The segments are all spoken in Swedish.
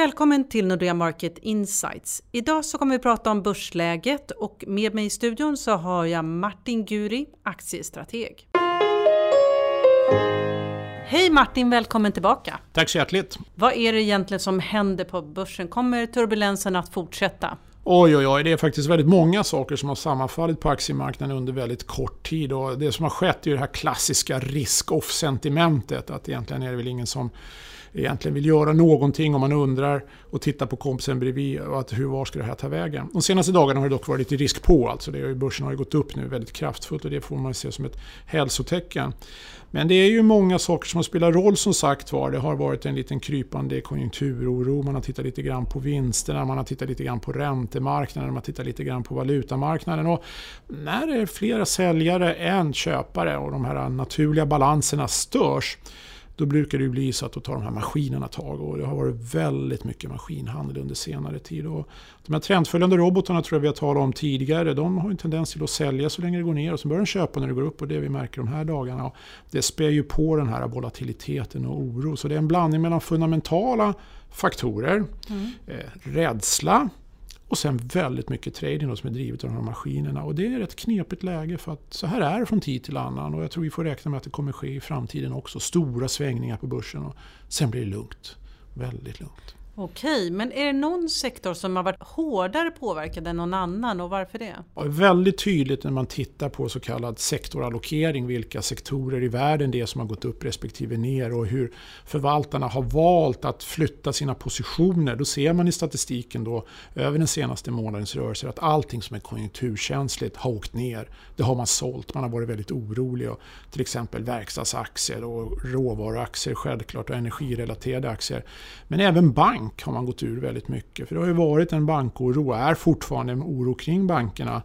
Välkommen till Nordea Market Insights. Idag så kommer vi prata om börsläget och med mig i studion så har jag Martin Guri, aktiestrateg. Hej Martin, välkommen tillbaka. Tack så hjärtligt. Vad är det egentligen som händer på börsen? Kommer turbulensen att fortsätta? Oj, oj, oj. Det är faktiskt väldigt många saker som har sammanfallit på aktiemarknaden under väldigt kort tid. Och det som har skett är det här klassiska risk-off-sentimentet. Att egentligen är det väl ingen som egentligen vill göra någonting om man undrar och tittar på kompisen bredvid och att hur var ska det här ta vägen. De senaste dagarna har det dock varit lite risk på. Alltså det, börsen har ju gått upp nu väldigt kraftfullt och det får man se som ett hälsotecken. Men det är ju många saker som spelar roll som sagt var. Det har varit en liten krypande konjunkturoro. Man har tittat lite grann på vinsterna, man har tittat lite grann på räntemarknaden, man har tittat lite grann på valutamarknaden. Och när det är flera säljare än köpare och de här naturliga balanserna störs då brukar det bli så att då tar de här maskinerna tag och det har varit väldigt mycket maskinhandel under senare tid. Och de här trendföljande robotarna tror jag vi har talat om tidigare. De har en tendens till att sälja så länge det går ner och så börjar de köpa när det går upp och det vi märker de här dagarna. Och det spär ju på den här volatiliteten och oro. Så det är en blandning mellan fundamentala faktorer, mm. eh, rädsla, och sen väldigt mycket trading som är drivet av de här maskinerna. Och det är ett knepigt läge för att så här är det från tid till annan. Och jag tror vi får räkna med att det kommer ske i framtiden också. Stora svängningar på börsen och sen blir det lugnt. Väldigt lugnt. Okej, men är det någon sektor som har varit hårdare påverkad än någon annan och varför det? Ja, väldigt tydligt när man tittar på så kallad sektorallokering, vilka sektorer i världen det är som har gått upp respektive ner och hur förvaltarna har valt att flytta sina positioner. Då ser man i statistiken då över den senaste månadens rörelser att allting som är konjunkturkänsligt har åkt ner. Det har man sålt, man har varit väldigt orolig. Och till exempel verkstadsaktier och råvaruaktier självklart och energirelaterade aktier. Men även bank bank har man gått ur väldigt mycket. För det har ju varit en bankoro och är fortfarande en oro kring bankerna.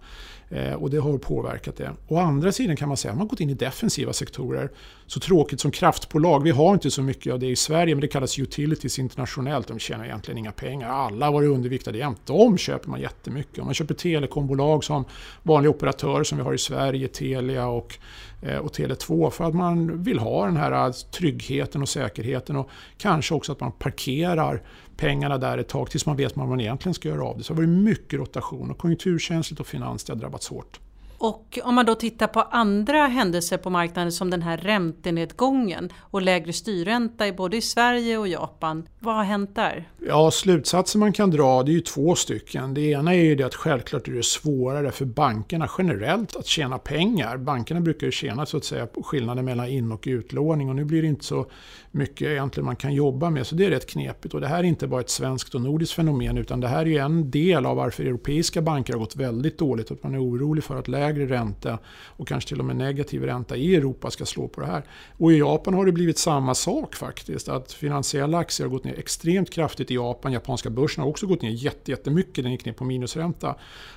Eh, och det har påverkat det. Å andra sidan kan man säga att man har gått in i defensiva sektorer. Så tråkigt som kraftbolag, vi har inte så mycket av det i Sverige men det kallas utilities internationellt. De tjänar egentligen inga pengar. Alla har varit underviktade jämt. De köper man jättemycket. Om man köper telekombolag som vanliga operatörer som vi har i Sverige, Telia och, eh, och Tele2 för att man vill ha den här tryggheten och säkerheten och kanske också att man parkerar pengarna där ett tag tills man vet vad man egentligen ska göra av det. Så det har varit mycket rotation och konjunkturkänsligt och finans det har drabbats hårt. Och om man då tittar på andra händelser på marknaden som den här räntenedgången och lägre styrränta både i Sverige och Japan. Vad har hänt där? Ja, slutsatsen man kan dra det är ju två stycken. Det ena är ju det att självklart är det svårare för bankerna generellt att tjäna pengar. Bankerna brukar ju tjäna så att säga på skillnaden mellan in och utlåning och nu blir det inte så mycket egentligen man kan jobba med. Så det är rätt knepigt. Och det här är inte bara ett svenskt och nordiskt fenomen utan det här är ju en del av varför europeiska banker har gått väldigt dåligt. Att man är orolig för att lägre ränta och kanske till och med negativ ränta i Europa ska slå på det här. Och i Japan har det blivit samma sak faktiskt. Att finansiella aktier har gått ner extremt kraftigt i Japan. Japanska börsen har också gått ner jättemycket. Den gick ner på minusränta.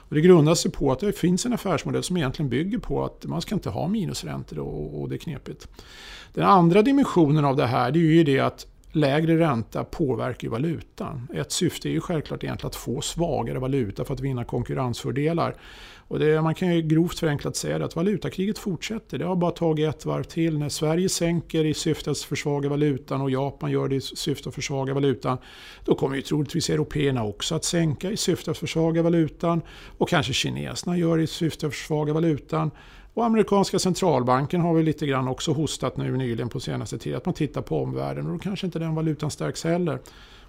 Och det grundar sig på att det finns en affärsmodell som egentligen bygger på att man ska inte ha minusräntor och, och det är knepigt. Den andra dimensionen av det här det är ju det att lägre ränta påverkar valutan. Ett syfte är ju självklart egentligen att få svagare valuta för att vinna konkurrensfördelar. Och det, man kan ju grovt förenklat säga att valutakriget fortsätter. Det har bara tagit ett varv till. När Sverige sänker i syfte att försvaga valutan och Japan gör det i syfte att försvaga valutan. Då kommer ju troligtvis européerna också att sänka i syfte att försvaga valutan. Och kanske kineserna gör det i syfte att försvaga valutan. Och amerikanska centralbanken har väl lite grann också hostat nu nyligen på senaste tiden. Att man tittar på omvärlden och då kanske inte den valutan stärks heller.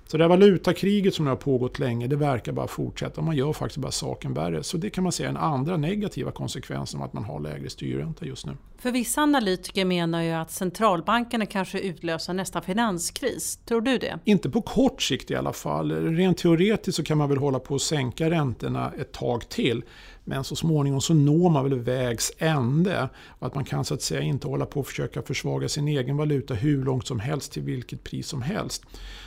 Så det här valutakriget som har pågått länge, det verkar bara fortsätta. Man gör faktiskt bara saken värre. Så det kan man säga är en andra negativa konsekvens av att man har lägre styrränta just nu. För vissa analytiker menar ju att centralbankerna kanske utlöser nästa finanskris. Tror du det? Inte på kort sikt i alla fall. Rent teoretiskt så kan man väl hålla på att sänka räntorna ett tag till. Men så småningom så når man väl vägs ände. Och att man kan så att säga inte hålla på och försöka försvaga sin egen valuta hur långt som helst till vilket pris som helst.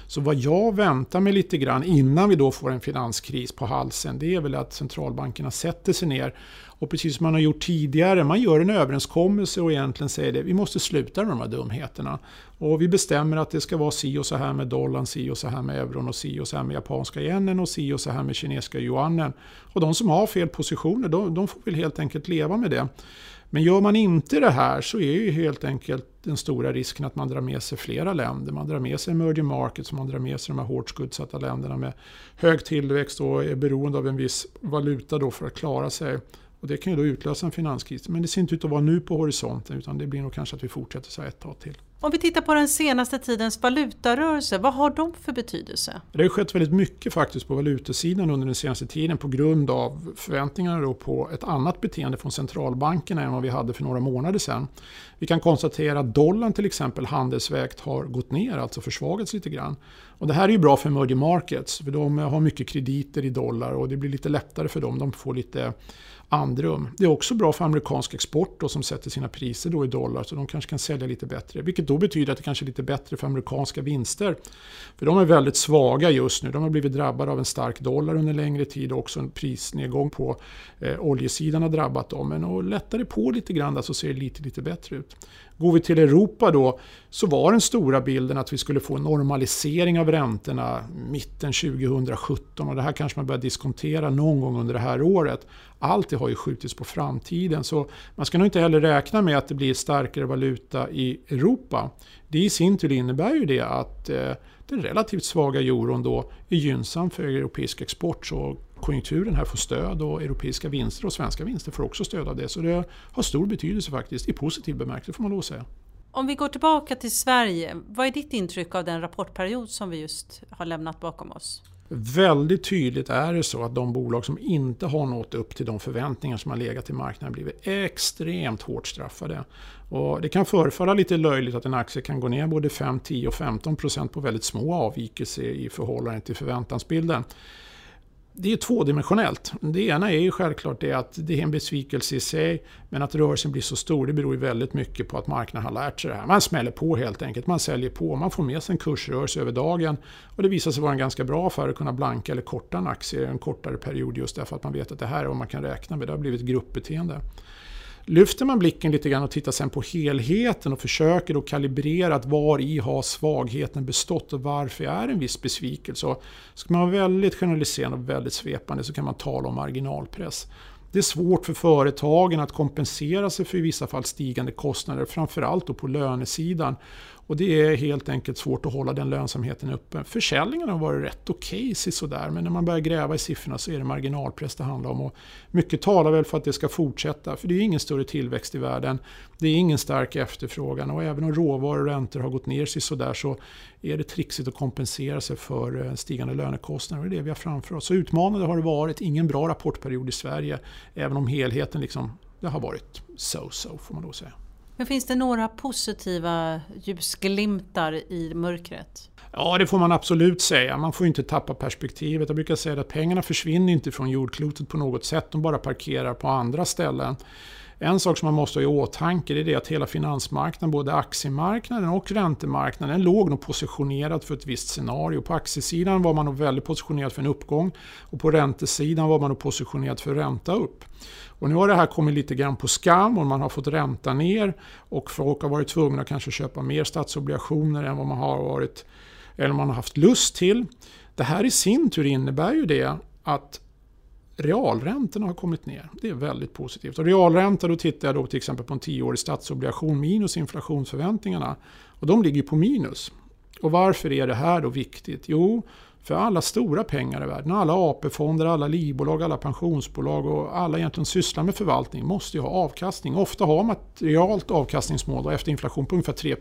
Så vad jag väntar mig lite grann innan vi då får en finanskris på halsen det är väl att centralbankerna sätter sig ner och precis som man har gjort tidigare, man gör en överenskommelse och egentligen säger det, vi måste sluta med de här dumheterna. Och vi bestämmer att det ska vara si och så här med dollarn, si och så här med euron och si och så här med japanska yenen och si och så här med kinesiska yuanen. Och de som har fel positioner, de, de får väl helt enkelt leva med det. Men gör man inte det här så är ju helt enkelt den stora risken att man drar med sig flera länder. Man drar med sig emerging markets, man drar med sig de här hårt skuldsatta länderna med hög tillväxt och är beroende av en viss valuta då för att klara sig. Och det kan ju då utlösa en finanskris. Men det ser inte ut att vara nu på horisonten utan det blir nog kanske att vi fortsätter så här ett tag till. Om vi tittar på den senaste tidens valutarörelse, vad har de för betydelse? Det har skett väldigt mycket faktiskt på valutasidan under den senaste tiden på grund av förväntningarna då på ett annat beteende från centralbankerna än vad vi hade för några månader sedan. Vi kan konstatera att dollarn till exempel handelsvägt har gått ner, alltså försvagats lite grann. Och det här är ju bra för emerging markets, för de har mycket krediter i dollar och det blir lite lättare för dem. De får lite andrum. Det är också bra för amerikansk export då, som sätter sina priser då i dollar så de kanske kan sälja lite bättre. Vilket då betyder att det kanske är lite bättre för amerikanska vinster. För de är väldigt svaga just nu. De har blivit drabbade av en stark dollar under längre tid och också en prisnedgång på eh, oljesidan har drabbat dem. Men och lättar det på lite grann så ser det lite, lite bättre ut. Går vi till Europa då så var den stora bilden att vi skulle få en normalisering av räntorna mitten 2017 och det här kanske man börjar diskontera någon gång under det här året. Allt det har ju skjutits på framtiden så man ska nog inte heller räkna med att det blir starkare valuta i Europa. Det i sin tur innebär ju det att eh, den relativt svaga euron då är gynnsam för europeisk export så konjunkturen här får stöd och europeiska vinster och svenska vinster får också stöd av det. Så det har stor betydelse faktiskt, i positiv bemärkelse får man lov säga. Om vi går tillbaka till Sverige, vad är ditt intryck av den rapportperiod som vi just har lämnat bakom oss? Väldigt tydligt är det så att de bolag som inte har nått upp till de förväntningar som har legat i marknaden blivit extremt hårt straffade. Och det kan förefalla lite löjligt att en aktie kan gå ner både 5, 10 och 15 procent på väldigt små avvikelser i förhållande till förväntansbilden det är tvådimensionellt. Det ena är ju självklart det att det är en besvikelse i sig, men att rörelsen blir så stor det beror ju väldigt mycket på att marknaden har lärt sig det här. Man smäller på helt enkelt, man säljer på, man får med sig en kursrörelse över dagen och det visar sig vara en ganska bra affär att kunna blanka eller korta en aktie en kortare period just därför att man vet att det här är vad man kan räkna med. Det har blivit gruppbeteende. Lyfter man blicken lite grann och tittar sen på helheten och försöker då kalibrera att var i har svagheten bestått och varför är en viss besvikelse. Och ska man vara väldigt generaliserande och väldigt svepande så kan man tala om marginalpress. Det är svårt för företagen att kompensera sig för i vissa fall stigande kostnader, framförallt då på lönesidan. Och det är helt enkelt svårt att hålla den lönsamheten uppe. Försäljningen har varit rätt okej okay, sådär, men när man börjar gräva i siffrorna så är det marginalpress det handlar om. Och mycket talar väl för att det ska fortsätta, för det är ingen större tillväxt i världen. Det är ingen stark efterfrågan och även om råvaror och räntor har gått ner sig sådär så är det trixigt att kompensera sig för eh, stigande lönekostnader. Det är det vi har framför oss. Så utmanande har det varit. Ingen bra rapportperiod i Sverige, även om helheten liksom, det har varit so-so får man då säga. Men finns det några positiva ljusglimtar i mörkret? Ja, det får man absolut säga. Man får inte tappa perspektivet. Jag brukar säga att pengarna försvinner inte från jordklotet på något sätt. De bara parkerar på andra ställen. En sak som man måste ha i åtanke är det att hela finansmarknaden, både aktiemarknaden och räntemarknaden, låg nog positionerad för ett visst scenario. På aktiesidan var man nog väldigt positionerad för en uppgång och på räntesidan var man nog positionerad för ränta upp. Och nu har det här kommit lite grann på skam och man har fått ränta ner och folk har varit tvungna att kanske köpa mer statsobligationer än vad man har varit eller man har haft lust till. Det här i sin tur innebär ju det att realräntorna har kommit ner. Det är väldigt positivt. Och realränta, då tittar jag då till exempel på en tioårig statsobligation minus inflationsförväntningarna. Och de ligger på minus. Och varför är det här då viktigt? Jo, för alla stora pengar i världen, alla AP-fonder, alla livbolag, alla pensionsbolag och alla egentligen sysslar med förvaltning måste ju ha avkastning. Ofta har man ett realt avkastningsmål efter inflation på ungefär 3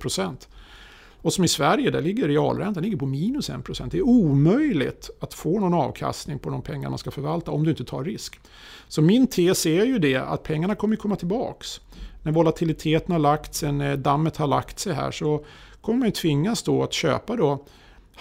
och som i Sverige, där ligger realräntan ligger på minus 1%. Det är omöjligt att få någon avkastning på de pengar man ska förvalta om du inte tar risk. Så min tes är ju det att pengarna kommer komma tillbaks. När volatiliteten har lagt sig, när dammet har lagt sig här så kommer man tvingas då att köpa då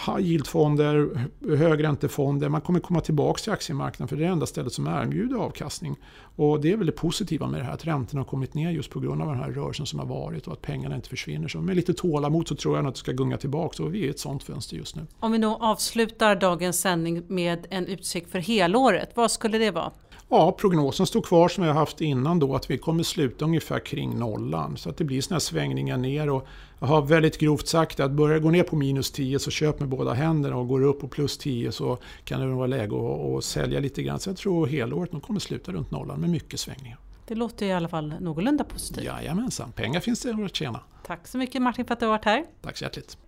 high yield-fonder, högräntefonder. Man kommer komma tillbaka till aktiemarknaden för det är det enda stället som erbjuder avkastning. Och det är väl det positiva med det här att räntorna har kommit ner just på grund av den här rörelsen som har varit och att pengarna inte försvinner. Så med lite tålamod så tror jag att det ska gunga tillbaka och vi är i ett sånt fönster just nu. Om vi då avslutar dagens sändning med en utsikt för helåret, vad skulle det vara? Ja, prognosen står kvar som vi har haft innan då att vi kommer sluta ungefär kring nollan. Så att det blir sådana svängningar ner och jag har väldigt grovt sagt att börjar gå ner på minus 10 så köp med båda händerna och går det upp på plus 10 så kan det vara läge att, att sälja lite grann. Så jag tror helåret nog kommer sluta runt nollan med mycket svängningar. Det låter i alla fall någorlunda positivt. Jajamensan, pengar finns det att tjäna. Tack så mycket Martin för att du har varit här. Tack så hjärtligt.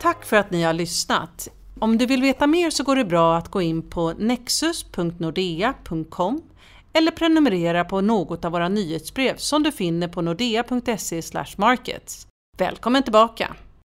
Tack för att ni har lyssnat. Om du vill veta mer så går det bra att gå in på nexus.nordea.com eller prenumerera på något av våra nyhetsbrev som du finner på nordea.se markets. Välkommen tillbaka!